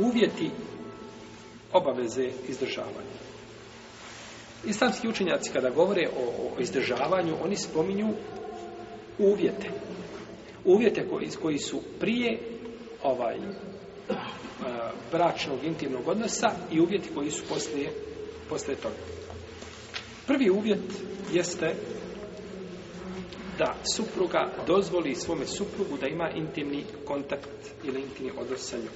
uvjeti obaveze izdržavanja. Islamski učenjaci kada govore o, izdržavanju, oni spominju uvjete. Uvjete koji, koji su prije ovaj e, bračnog intimnog odnosa i uvjeti koji su poslije, poslije toga. Prvi uvjet jeste da supruga dozvoli svome suprugu da ima intimni kontakt ili intimni odnos sa njom.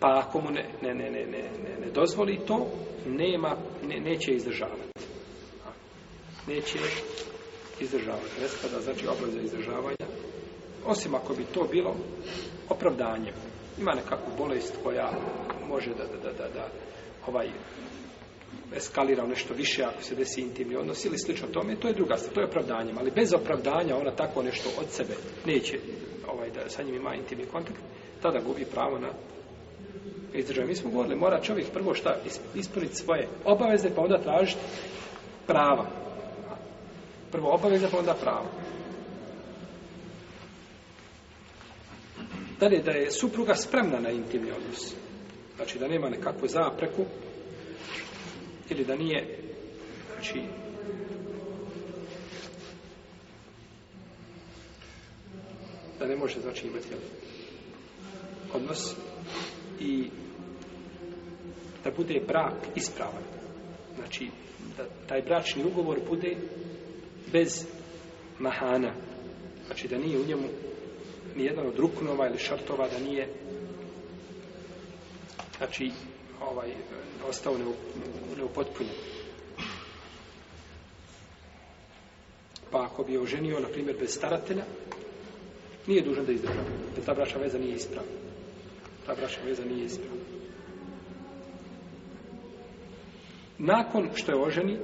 Pa ako mu ne, ne, ne, ne, ne, ne dozvoli to, nema, neće izdržavati. Neće izdržavati. Ne spada, znači, za izdržavanja. Osim ako bi to bilo opravdanjem. Ima nekakvu bolest koja može da, da, da, da ovaj, eskalira u nešto više ako se desi intimni odnos ili slično tome, to je druga stvar, to je opravdanje ali bez opravdanja ona tako nešto od sebe neće ovaj, da sa njim ima intimni kontakt, tada gubi pravo na mi smo govorili, mora čovjek prvo šta ispuniti svoje obaveze, pa onda tražiti prava. Prvo obaveze pa onda prava. Dalje, da je supruga spremna na intimni odnos. Znači, da nema nekakvu zapreku ili da nije, znači, da ne može, znači, imati odnos i da bude brak ispravan. Znači, da taj bračni ugovor bude bez mahana. Znači, da nije u njemu nijedan od ruknova ili šartova, da nije znači, ovaj, ostao neupotpunjen. Pa ako bi je oženio, na primjer, bez staratelja, nije dužan da izdržava. ta braša veza nije ispravna. Ta braša veza nije ispravna. nakon što je oženi,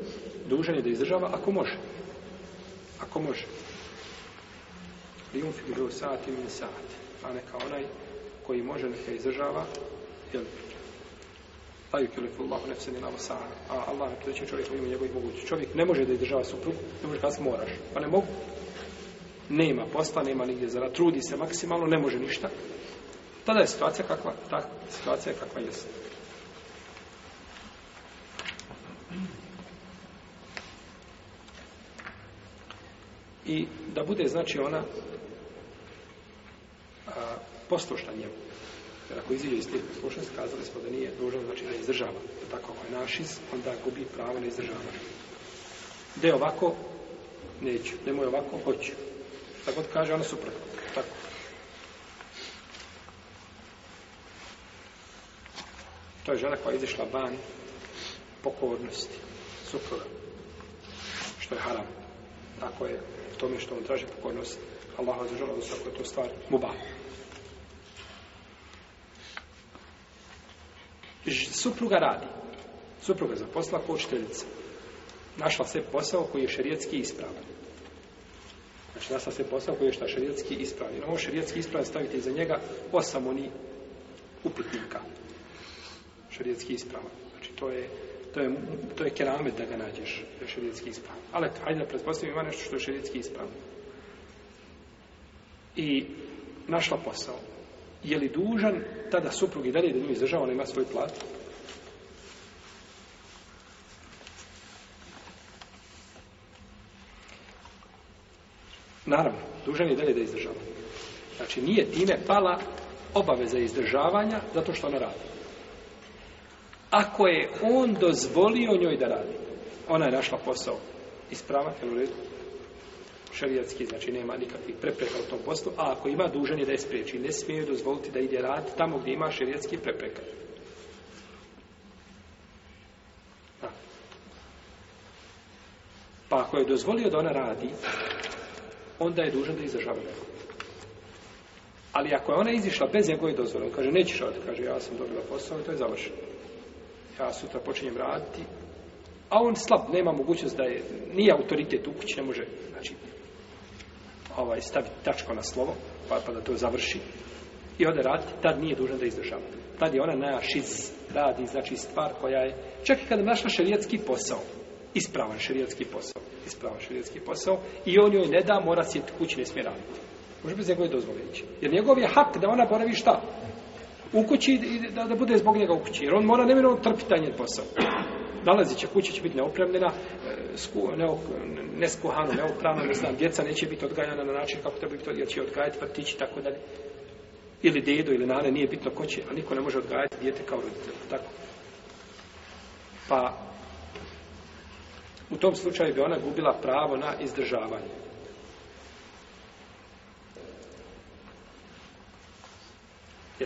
dužan je da izdržava ako može. Ako može. je bilo sati min sati. A neka onaj koji može neka izdržava, jel? Taju kilifu Allahu nefse ni namo A Allah ne preći čovjek ima njegovih mogući. Čovjek ne može da izdržava suprugu, ne može kada moraš. Pa ne mogu. Nema posla, nema nigdje zara. Trudi se maksimalno, ne može ništa. Tada je situacija kakva, ta situacija kakva jeste. i da bude znači ona a, poslušna njemu. Jer ako iziđe iz tih poslušnosti, kazali smo da nije dužan znači da izdržava. Da tako ako je ovaj našis, onda gubi pravo na izdržavanje. De ovako, neću. je ovako, hoću. Tako da kaže, ona suprotno. Tako. To je žena koja je izišla van pokornosti suprotno, što je haram tako je tome što on traži pokojnost Allah održala, odnosno ako je to stvar muba. Supruga radi. Supruga za posla počiteljica, Našla se posao koji je šerijetski ispravan. Znači, našla se posao koji je šta šerijetski ispravan. Jer ovo šerijetski ispravan stavite iza njega osam oni upitnika. Šerijetski ispravan. Znači, to je to je, to je keramet da ga nađeš, da je šerijetski isprav. Ali eto, hajde da predpostavim, ima nešto što je šerijetski isprav. I našla posao. Je li dužan tada suprug i dalje da nju izdržava, ona ima svoj plat? Naravno, dužan je dalje da izdržava. Znači, nije time pala obaveza izdržavanja zato što ona radi. Ako je on dozvolio njoj da radi. Ona je našla posao isprava jel u redu? Šarijatski, znači nema nikakvih prepreka u tom poslu, a ako ima dužan je da je spriječi. Ne smije dozvoliti da ide rad tamo gdje ima šarijatski prepreka. Pa ako je dozvolio da ona radi, onda je dužan da izražava Ali ako je ona izišla bez njegove dozvole, on kaže nećeš raditi, kaže ja sam dobila posao i to je završeno ja sutra počinjem raditi, a on slab, nema mogućnost da je, nije autoritet u kući, ne može, znači, ovaj, staviti tačko na slovo, pa, pa da to završi, i ode raditi, tad nije dužan da izdržava. Tad je ona naja šiz, radi, znači, stvar koja je, čak i kada našla šerijetski posao, ispravan šerijetski posao, ispravan šerijetski posao, i on joj ne da, mora sjeti kući, ne smije raditi. Može bez njegove dozvole Jer njegov je hak da ona boravi šta? u kući i da, da bude zbog njega u kući. Jer on mora nevjerojatno trpiti taj njen posao. Nalazi će kuća će biti neopremljena, e, sku, neok, neskuhana, neopravna, ne znam, djeca neće biti odgajana na način kako treba biti, jer će odgajati vrtić i tako dalje. Ili dedo ili nane, nije bitno ko će, a niko ne može odgajati djete kao roditelj. Tako. Pa, u tom slučaju bi ona gubila pravo na izdržavanje.